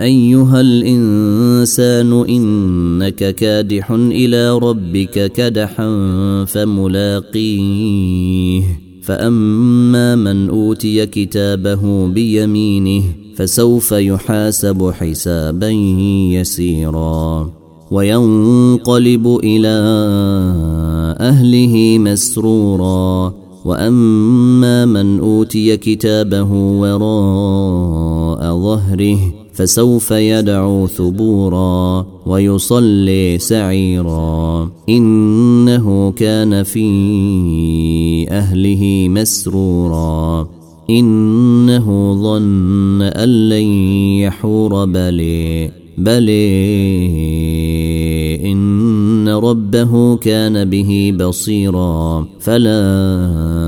أيها الإنسان إنك كادح إلى ربك كدحا فملاقيه. فأما من أوتي كتابه بيمينه فسوف يحاسب حسابا يسيرا. وينقلب إلى أهله مسرورا. وأما من أوتي كتابه وراء ظهره فسوف يدعو ثبورا ويصلي سعيرا. إنه كان في أهله مسرورا. إنه ظن أن لن يحور بلي. بلي إن ربه كان به بصيرا. فلا